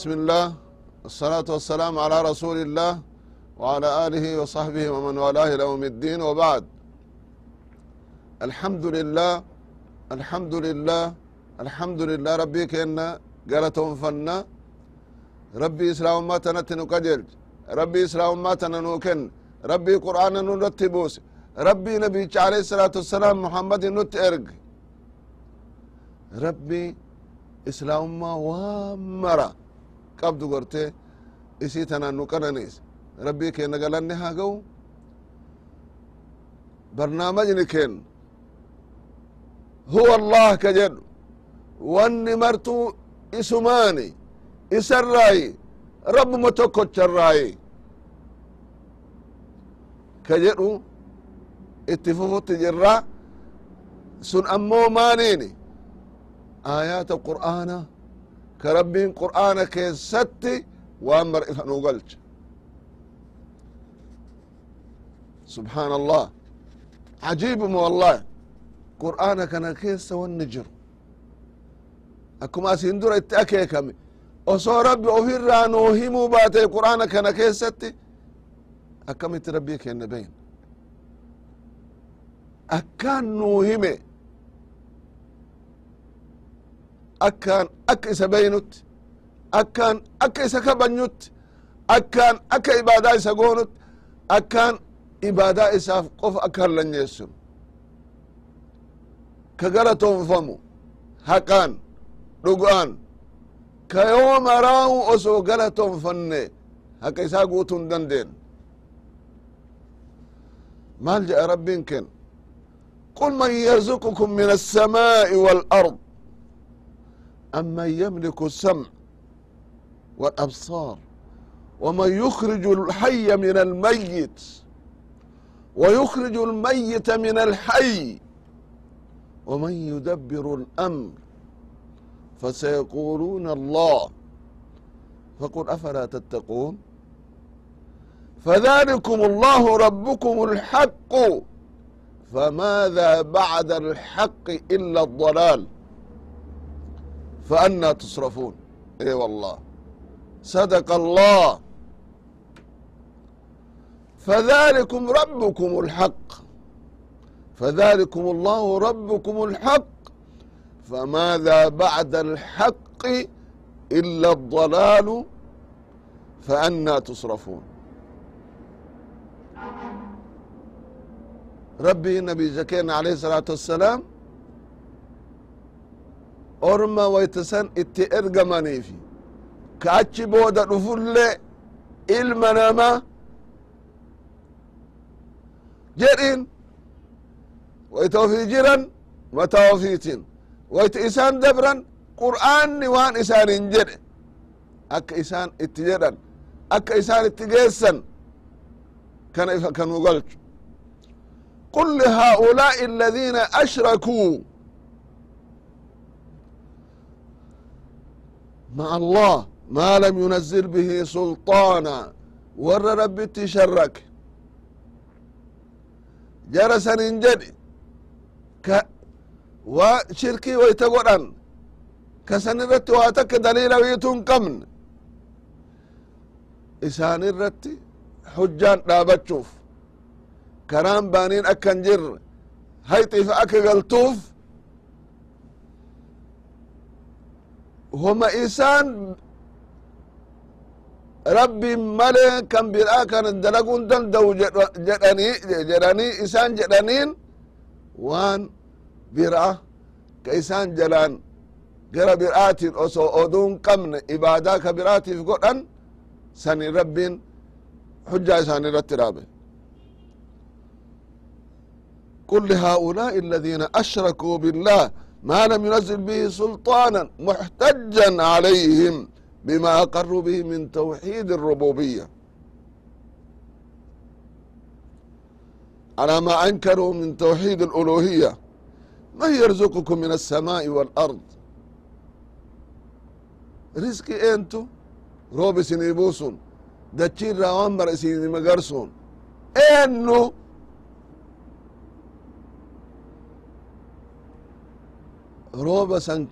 بسم الله الصلاة والسلام على رسول الله وعلى آله وصحبه ومن والاه يوم الدين وبعد الحمد لله الحمد لله الحمد لله ربي كنا قالتهم فنا ربي إسلام ما تنتنو قجل ربي إسلام ما تننوكن ربي قرآن نرتبوس ربي نبي عليه الصلاة والسلام محمد نت إرق ربي إسلام ما وامرا qabdu gorte isii tanaan nu qananees rabbii keenna galanne haa ga'u barnaamajni keen. Huwa allah ka jedhu. Wanni martuu isumaani isarraayi rabbuma tokkocharraayi ka jedhu itti fufutti jirra sun ammoo maaniini? Aayaata qur'aana ka rabbiin qur'aana keessatti waan mar'ifa nuu galcha subxaan allah cajiibuma wallahi qur'aana kana keessa wanni jiru. Akkuma asin dura itti akeekame. Osoo rabbi ofirraa nuu himuu baate qur'aana kana keessatti akkamitti rabbii kenna beyn akkaan nuu akkaan akka isa beeynutti akkaan akka isa kabanyutti akkaan akka ibaadaa isa goonutti akkaan ibaadaa isaaf qofa akka harlanyeessinu ka galatoonfamu haqaan dhugaan ka yooma raahu osoo galatoonfanne haqa isaa guutuu hin dandeenyu maal jedha rabbiin ken qul man yarzuqukum min assamaa'i waalard أمن يملك السمع والأبصار ومن يخرج الحي من الميت ويخرج الميت من الحي ومن يدبر الأمر فسيقولون الله فقل أفلا تتقون فذلكم الله ربكم الحق فماذا بعد الحق إلا الضلال فأنا تصرفون اي والله صدق الله فذلكم ربكم الحق فذلكم الله ربكم الحق فماذا بعد الحق إلا الضلال فأنا تصرفون ربي النبي زكينا عليه الصلاة والسلام orma waytasan itti ergamaniifi ka achi booda dhufulle ilma nama jedhin wayta ofii jiran mataa ofiitin wayta isaan dabran qur'aanni waan isaanin jedhe akka isaan itti jedhan akka isaan itti geessan kana ifa kanuu galchu قل لهؤلاء الذين أشركوا maca الله maa lam yunazil bihi sulطaana warra rabbitti sharrake jara sanin jedhi wa shirkii wayta godhan kasan irratti waa takke dalila wiitu hin qabne isaan irratti hujjaan dhaabachuuf karaan baaniin akkan jirre hayxiifa akka galtuuf homa isaan rabbi male kan biraa kana dalaguun danda'u jedhanii isaan jedhaniin waan biraa ka isaan jalaan gara biraatiin osoo oduun qabne ibaadaa ka biraatiif godhan sani rabbiin hujjaa isaan irratti dhaabe قل لهؤلاء الذين أشركوا بالله ما لم ينزل به سلطانا محتجا عليهم بما أقروا به من توحيد الربوبية على ما أنكروا من توحيد الألوهية من يرزقكم من السماء والأرض رزقي أنتو روب سنيبوسون دتشير راوامر سيني مقرسون أنو rooba san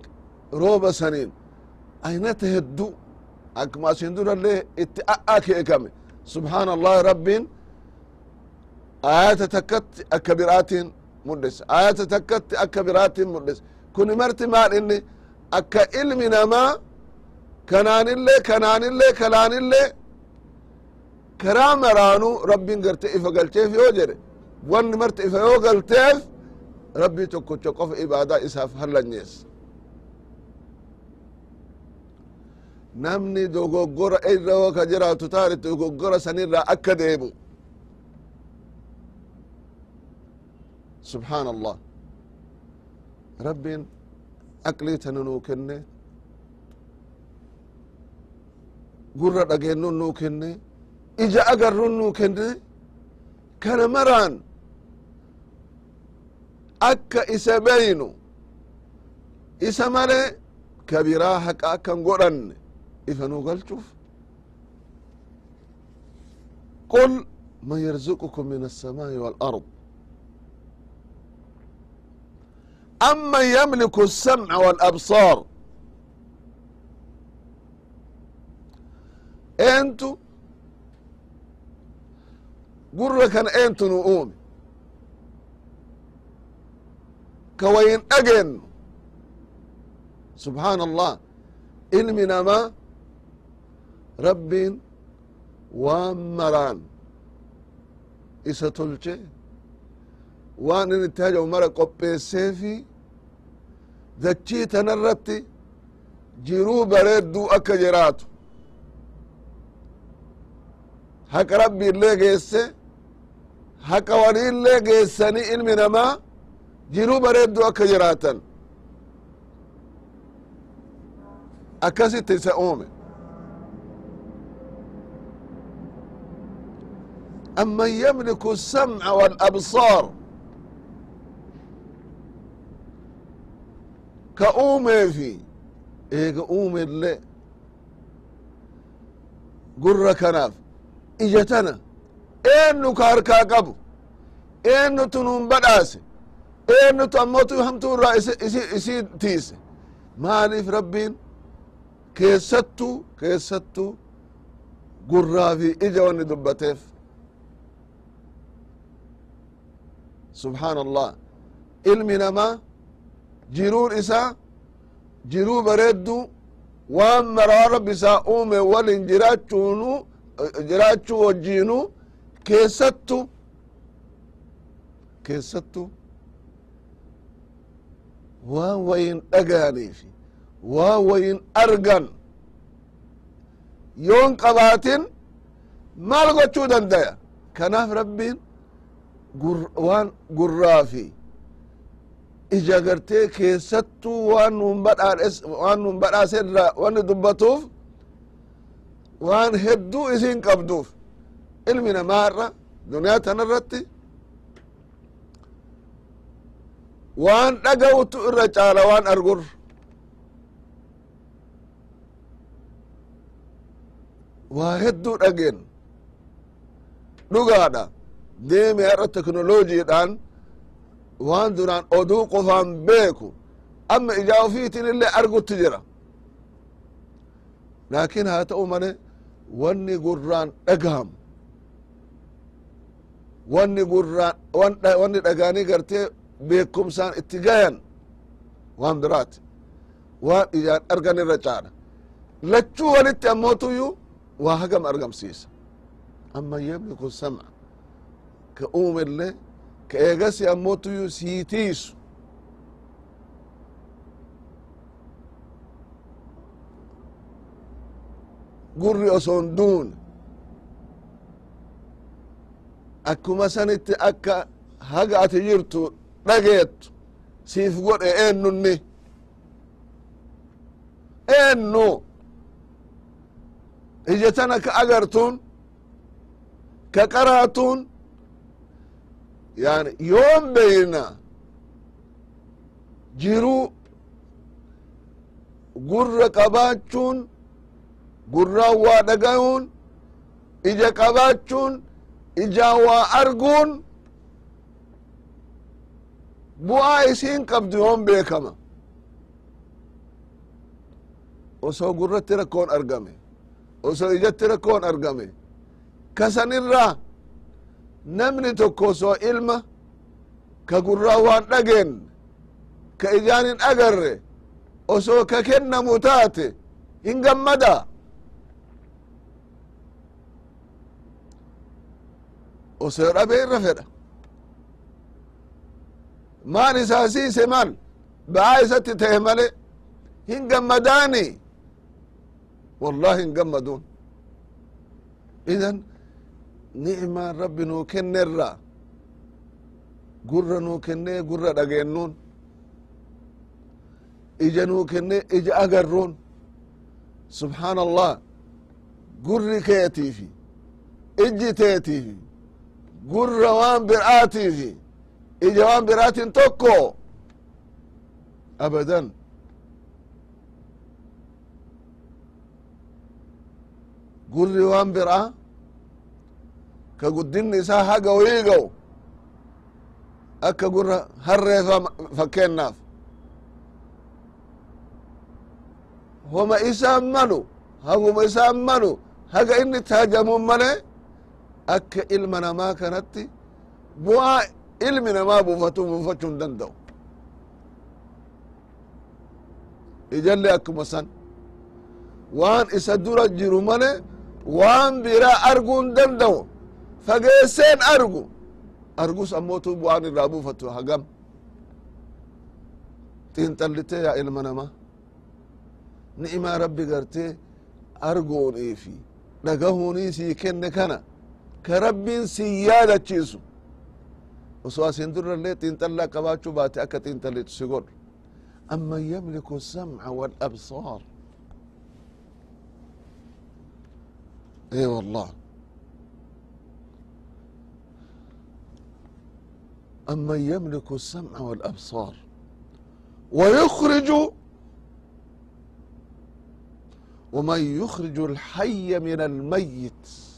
rooba saniin aynata heddu akkuma asin durallee itti a'akeekame subhaana allahi rabbiin ayata takkatti akka biraatiin mul'isa ayata takkatti akka biraatiin mul'isa kuni marti inni? Akka ilmi namaa kanaanillee kanaanillee kanaanillee karaa maraanuu rabbiin garte ifa galcheef yoo jedhe wanni marti ifa yoo galteef ربي تكو تقف إبادة إساف هل نيس نمني دو غوغور إلا وكجرا تتاري دو غوغور سنرا أكاديبو سبحان الله ربي أكلي تنو كنة غرر أجنو نو كنة إجا أقرنو كنة كان مران. akka isa beynu isa male kabiraa haqa akka hin godhanne ifa nuu galchuuf. Qul man yarzuqukum min assamaa'i waalard amman yamliku الsamca waalabsaar eentu? Gurra kana eentu nu uume kawayin dhageennu subحaan allah ilmi namaa rabbiin waan maraan. Isa tolche. Waan in itti haja'u mara qopheesseefi dachii tana irratti jiruu bareedduu akka jiraatu haqa rabbi illee geesse. Haqa wani illee ilmi namaa jiruu bareedduu akka jiraatan akkasitti isa uume أمن يملك السمع والأبصار ka uumeefi eega uume illee gurra kanaaf ija tana eenyu ka harkaa qabu eenyutu nuun badhaase Eenyutu ammotu hamtuu irraa isii tiise. Maaliif rabbiin keessattuu keessattuu gurraa fi ija wanni dubbateef? Subحaan allah ilmi namaa jiruun isaa jiruu bareeddu waan maraa rabbi isaa uume walin jiraachuunu jiraachuu wajjiinu keessattu keessattu waan wayin dhagayaniifi waan wayin argan. Yoon qabaatin maal gochuu dandaya? Kanaaf rabbiin waan gurraa fi ija gartee keessattuu waan nun badhaadhes waan nun badhaase irra wanni dubbatuuf waan hedduu isin qabduuf. Ilmi namaa irra duniyaa tana irratti waan dhaga'utu irra caala waan argur. Waa hedduu dhageen. Dhugaadha deeme har'a teknolojiidhaan waan duraan oduu qofaan beeku amma ijaa ufiitin illee argutti jira. Laakin haa ta'u male wanni gurraan dhagahamu. Wanni gurraan wanni dhagaanii gartee beekumsaan itti gayan waan biraati. Waan ijaan argan irra caala lachuu walitti ammootuyyuu waa hagam argamsiisa. Amma yamliku sam'a. Ka uumillee ka eegasi ammootuyyuu sii tiisu gurri oson duune akkuma sanitti akka haga ati jirtu dhageettu siif godhe eennunni eennu ija tana ka agartuun ka qaraatuun yani yoon beyna jiruu gurra qabaachuun gurraan waa dhagayuun ija qabaachuun ijaan waa arguun bu'aa isiin qabdu yoon beekama osoo gurratti rakkoon argame oso ijatti rakkoon argame kasanirraa namni tokko osoo ilma. Ka gurraa waan dhageen ka ijaan hin agarre osoo ka kennamu taate hin gammada osoo dhabe irra fedha maan isaa siise maal ba'aa isatti ta'e male hin gammadaani wallahi hin gammaduun idan ni'maan rabbi nuu kennerra gurra nuu kennee gurra dhageennuun ija nuu kennee ija agarruun subxaana allah gurri keetiifi ijji teetiifi gurra waan bir'aatiifi ija waan biraatin tokko abadan gurri waan bir'a ka guddinni isaa haga wayii ga'u akka gurra homa isaan malu haguma isaan malu haga inni taajamuun male akka ilma namaa kanatti bu'aa ilmi namaa buufatu buufachuu hin danda'u ijallee akkuma san. Waan isa dura jiru male waan biraa arguu hin danda'u fageesseen argu. Argus ammootu bu'aan irraa buufatu hagam. Xiinxallitee yaa ilma namaa ni'imaa rabbi gartee arguunii fi. Dhagahuunii sii kenne kana. Ka rabbiin sii yaadachiisu وسوا سندر اللي تنتلا كباتشو باتي أكا تنتلا تسيقول. أما يملك السمع والأبصار. إي والله. أما يملك السمع والأبصار. ويخرج ومن يخرج الحي من الميت.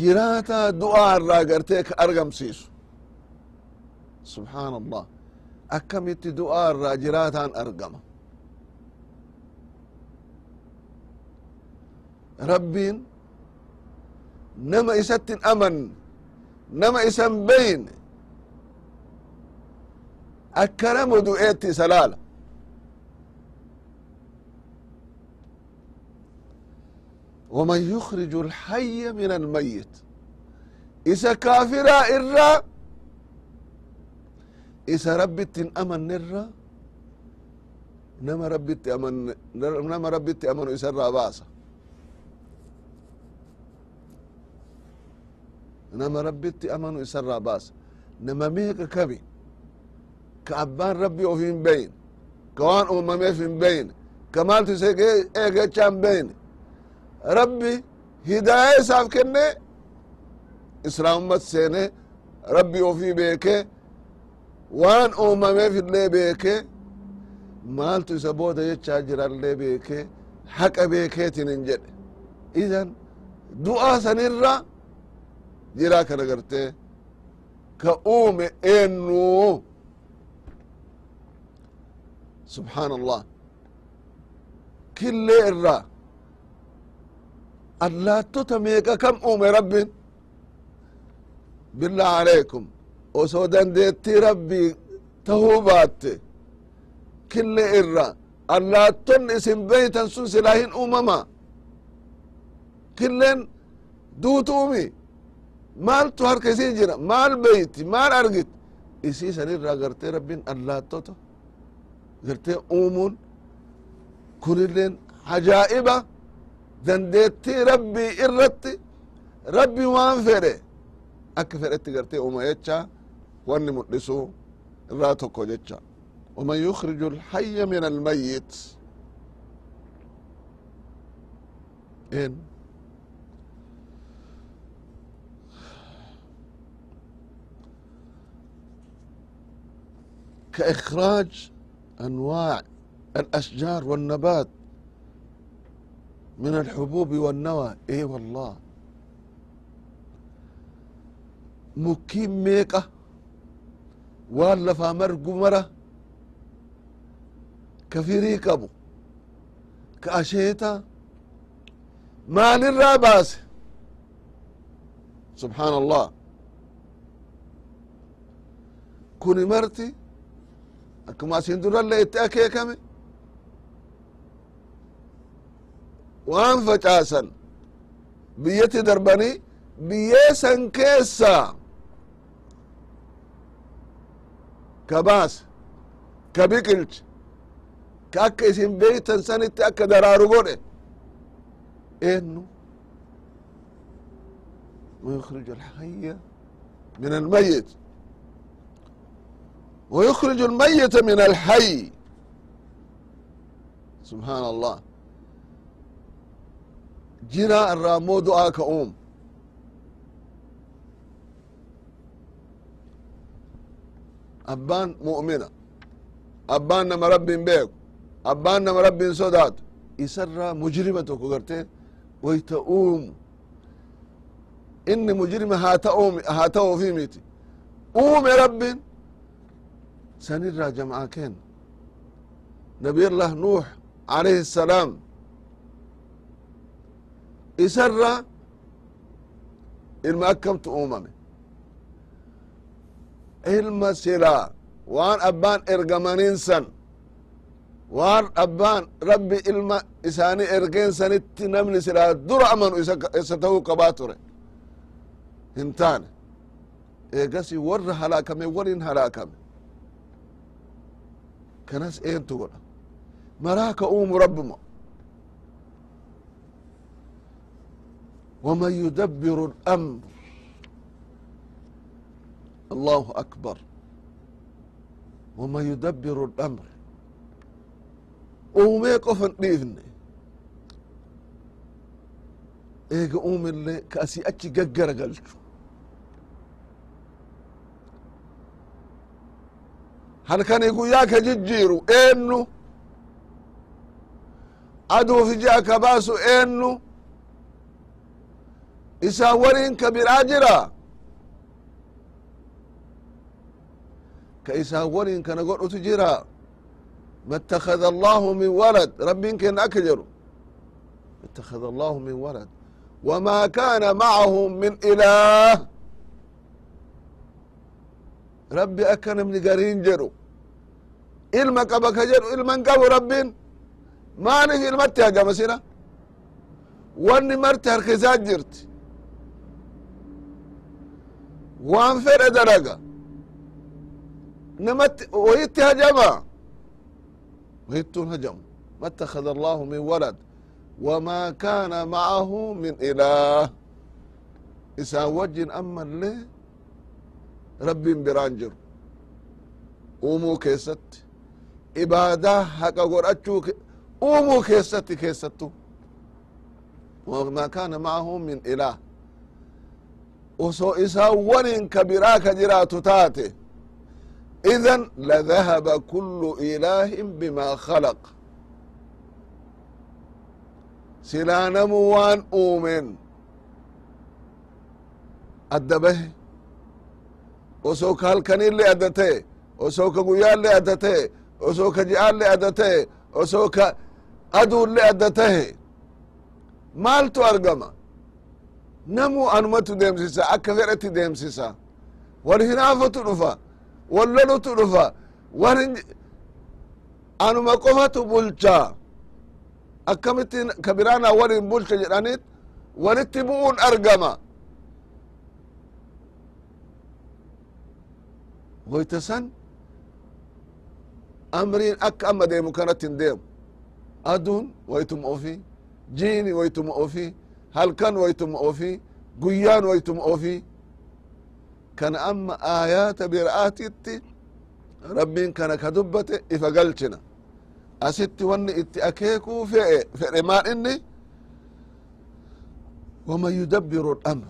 jiraata du'aa irraa gartee ka argamsiisu subxaan allah akkamitti du'aa irraa jiraataan argama? Rabbiin nama isattin amanne nama isan beyne akkanama du'eetti isa waman yukriju الحي min almayit isa kaafiraa irra isa rabbitti hin amannerra nama rabbitti aman nama rabbitti amanu isa irraa baasa nama rabbitti amanu isa irraa baasa nama meeqa kabi ka abbaan rabbi of hin beyin ka waan uumameef hin beyin ka maaltu isa eegecha hin beyne rabbi hidaaya isaaf kenne islaamummat seene rabbi ofii beeke waan uumameef illee beeke maaltu isa booda jechaa jirallee beeke haqa beekeetin hin jedhe. Idan du'aa sanirra jiraa kana gartee ka uume eennu subxaan allah killee irraa allaattota meeqa kam uume rabbin billah aleykum. Osoo dandeettii rabbii tahuu baatte. Kille irra allaatton isin beytan sun silaa hin uumama. Killeen duutuumi maaltu harka isii jira? Maal beyti maal argit? Isii san irraa gartee rabbin allaattota gartee uumuun kunilleen ajaa'iba dandeettii rabbii irratti rabbi waan fedhe akka fedhetti gartee uuma jecha wanni mul'isu irraa tokko jecha ومن يخرج الحي من الميت إن كإخراج أنواع الأشجار والنبات من الحبوب والنوى اي والله مكيم ميقة waan lafaa margu mara ka firii qabu ka asheeta maalirraa baase subxaan allah kuni marti akkuma asin durallee itti akeekame waan facaasan biyyatti darbanii biyyee san keessa ka baase ka biqilche ka akka isin beeytan sanitti akka daraaru godhe eennu ويخرج الحي من الميت ويخرج الميت من الحي سبحان الله جرا الرامو دعاء كأوم أبان مؤمنة أبان نما رب بيك أبان نما رب صدات يسرى مجرمة كغرتين ويتؤوم إني مجرم هاتأوم هاتأو في ميتي أوم يا رب سنرى جماعة كين نبي الله نوح عليه السلام isarra ilma akkamtu uumame. Ilma silaa waan abbaan ergamaniin san. Waan abbaan rabbi ilma isaanii ergeen sanitti namni silaa dura amanu isa ta'uu qabaa ture hin taane. Eegasi warra halaakame waliin halaakame. Kanas eentu godha? Maraa ka uumu rabbuma ومن يدبر الأمر الله أكبر ومن يدبر الأمر uumee qofan dhiifne eega uumillee ka asii achi gaggara galchu halkanii guyyaa ka jijjiiru eennu aduufi ji'a ka baasu eennu isaa waliin ka biraa jira ka isaa waliin kana godhutu jira ma اتخذ الله من ولد ربين كن أكجر اتخذ الله من ولد وما كان معه من إله ربي أكن من قرين جرو إلما قبك جرو إلما قبو ربين ما نفي المتي يا جمسنا واني مرتي هركزات جرتي waan fedhe dalaga namatti wayitti hajama wayittuun hajamu ma اتخذ الله من ولد وما كان معه من إله isaan wajjin ammallee rabbiin biraan jiru uumuu keessatti ibaadaa haqa godhachuu uumuu keessatti keessattu وما كان معه من إله osoo isaan waliin ka biraa ka jiraatu taate. Idan ladahaba kullu ilaahin bimaa khalaq. Silaa namu waan uumeen adda bahe osoo ka halkanillee adda ta'e osoo ka guyyaallee adda ta'e osoo ka ji'aallee adda ta'e ka aduullee adda maaltu argama namu anumatu deemsisa akka fedhetti deemsisa wal hinaafatu dhufa wal lolutu dhufa wal anuma qofatu bulcha akkamitti ka biraana walin bulcha jedhanit walitti bu'uun argama woyta san amriin akka amma deemu kanatti hin deemu aduun waytuma ofi jiini waytuma ofi halkan waytuma ofi guyyaan waytuma ofi kana amma aayaata bira'aatitti rabbiin kana ka dubbate ifa galchina. Asitti wanni itti akeekuu fe'e fedhe maal inni? Waman yudabbiru lamr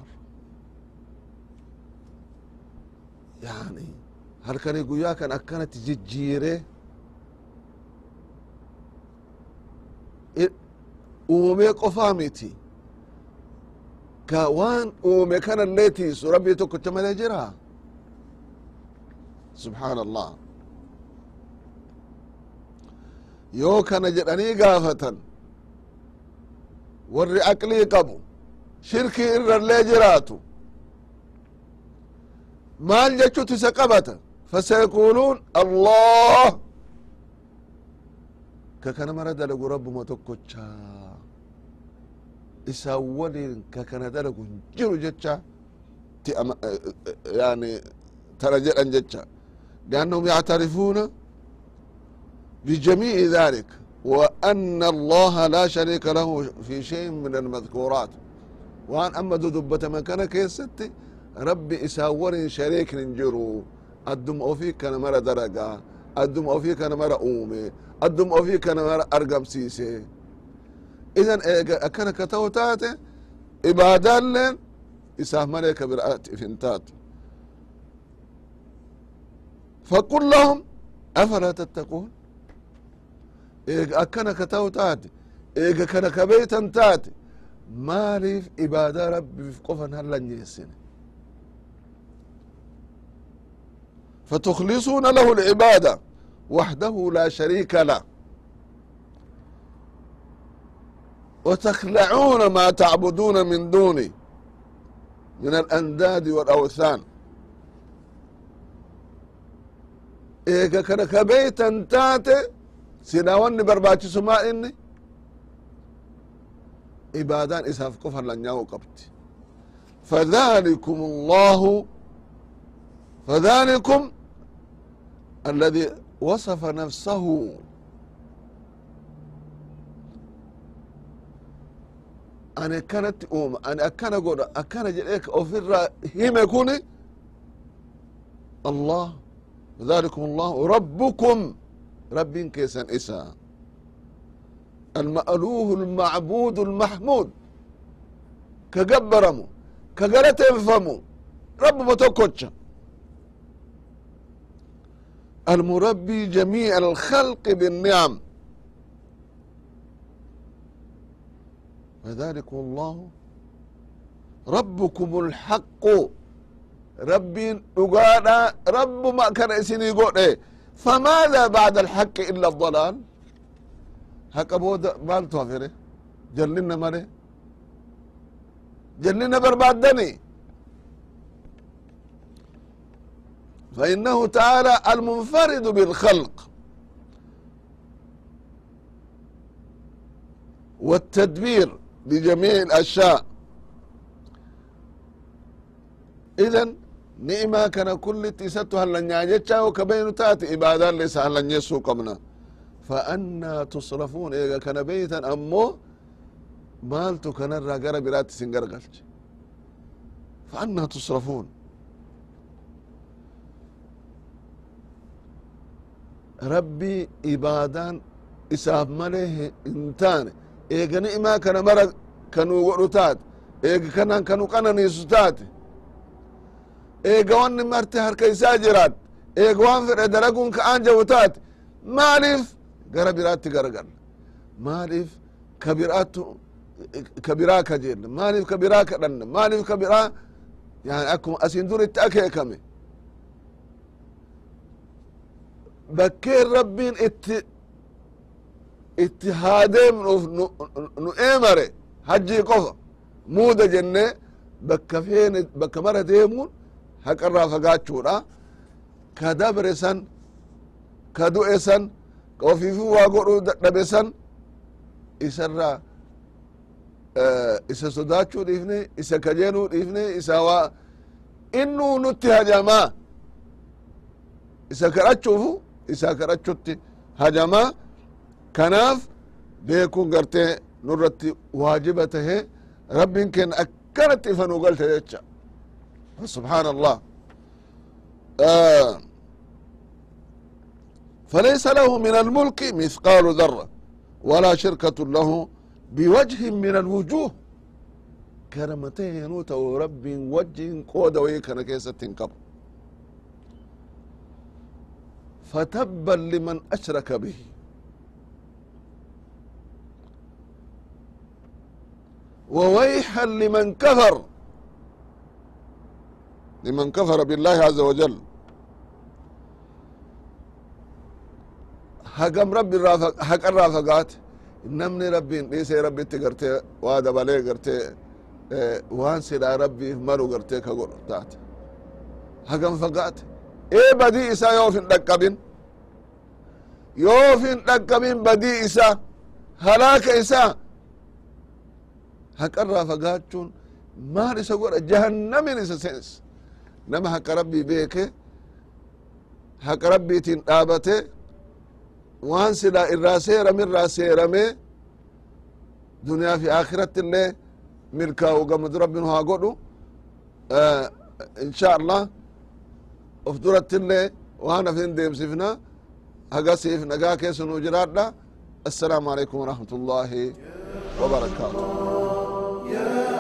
yani halkanii guyyaa kan akkanatti jijjiire uumee qofaa miti ka waan uume kanallee tiisu rabbii tokkocha malee jira. Subxaan allah yoo kana jedhanii gaafatan. Warri aqlii qabu. Shirkii irrallee jiraatu. Maal jechuutu isa qabata? Fasayaquluun allah ka kana mara dalagu rabbuma tokkochaa hin jiru jecha ti yani tana jedhan jecha لأنهم يعترفون بجميع ذلك وأن الله لا شريك له في شيء من المذكورات. وأن أما دبة مكان كيستي ربي إساور شريك ننجرو. الدم أوفيك كان مرة درجة الدم أوفيك كان مرة أومي الدم أوفيك كان مرة أرقم سيسي. idan eega akkana ka ta'u taate ibaadaalleen isaaf malee ka biraat if hin taatu faqul lahum afalaa tattaquun eega akkana ka ta'u taate eega kana ka beeytan taate maaliif ibaadaa rabbiif qofan hallanyeessine fatuklisuuna lahu lcibaada waxdahu laa shariika lah وتخلعون ما تعبدون من دوني من الأنداد والأوثان eega kana ka beeytan taate silaa wanni barbaachisu maa inni ibaadaan isaaf qofa lanyaa'u qabdi فذلكم الله فذلكم الذي وصف نفسه أنا كانت أوم أنا أكنا قول أكنا جليك أوفر هم يكوني الله ذلكم الله ربكم. رب كيسا إسا. المألوه المعبود المحمود. كجبرمو كجرت فمو رب بتوكوتش المربي جميع الخلق بالنعم. فذلكم الله ربكم الحق. ربين دقانا رب ما كان يقول إيه فماذا بعد الحق إلا الضلال. هكا بود مال توفره جلنا مالي جلنا بربادني فإنه تعالى المنفرد بالخلق. والتدبير. بجميع الأشياء إذن نعمة كان كل تيستها لنياجتها وكبين تاتي إبادة ليس هلن يسو قمنا فأنا تصرفون إذا كان بيتا أمو مالتو كان الرقر برات سنقرقلش فأنا تصرفون ربي إبادان إساف مليه eegani imaa kana mara kanu godhu taate eega kanan kanu qananiisu taate eega wanni marte harka isaa jiraat eega wan fedhe daraguun ka aan jawu taate maaliif gara biraatti gargala maaliif ka biraatu ka biraa ka jenne maaliif ka biraa ka maaliif ka biraa yani akkuma asin duritti akeekame? Bakkeen rabbiin itti itti haa deemnuuf nu eemare hajjii qofa muuda jenne bakka feene bakka mara deemuun haqarraa fagaachuudha ka dabre san ka du'e san ka ofiifi waa godhuu dadhabe san isarraa isa sodaachuu dhiifne isa kajeeluu dhiifne isa waa innuu nutti hajamaa isa kadhachuufu isa kadhachutti hajamaa kanaaf beekuun gartee nurratti waajiba tahe rabbiin kenna akkanatti ifa nu galte jecha سبحان الله آه فليس له من الملك مثقال ذرة ولا شركة له بوجه من الوجوه كرمتين نوتو رب وجه قود ويكنا كيسة تنكب فتبا لمن أشرك به وويحا لمن كفر لمن كفر بالله عز وجل hagam rabbi irraa haqarraa fagaate namni rabbiin dhiisee rabbitti gartee waa dabalee gartee waan sidhaa rabbiif malu gartee ka godhu taate hagam fagaate ee badii isaa yoo of hin dhaqqabin yoo of hin dhaqqabin badii isaa halaaka isaa haqarraa fagaachuun maal isa godha? Jahannamin isa seens nama haqa rabbii beeke haqa rabbiitiin dhaabate waan sila irraa seerame irraa seerame duniyaa fi akhiratti illee milkaa'u gamadu rabbin haa godhu. Insha allah of duratti illee waan hafin deemsifna hagasiif nagaa keessa nuu jiraadha. Assalaamu alaikum warahmatullaahi Yeah.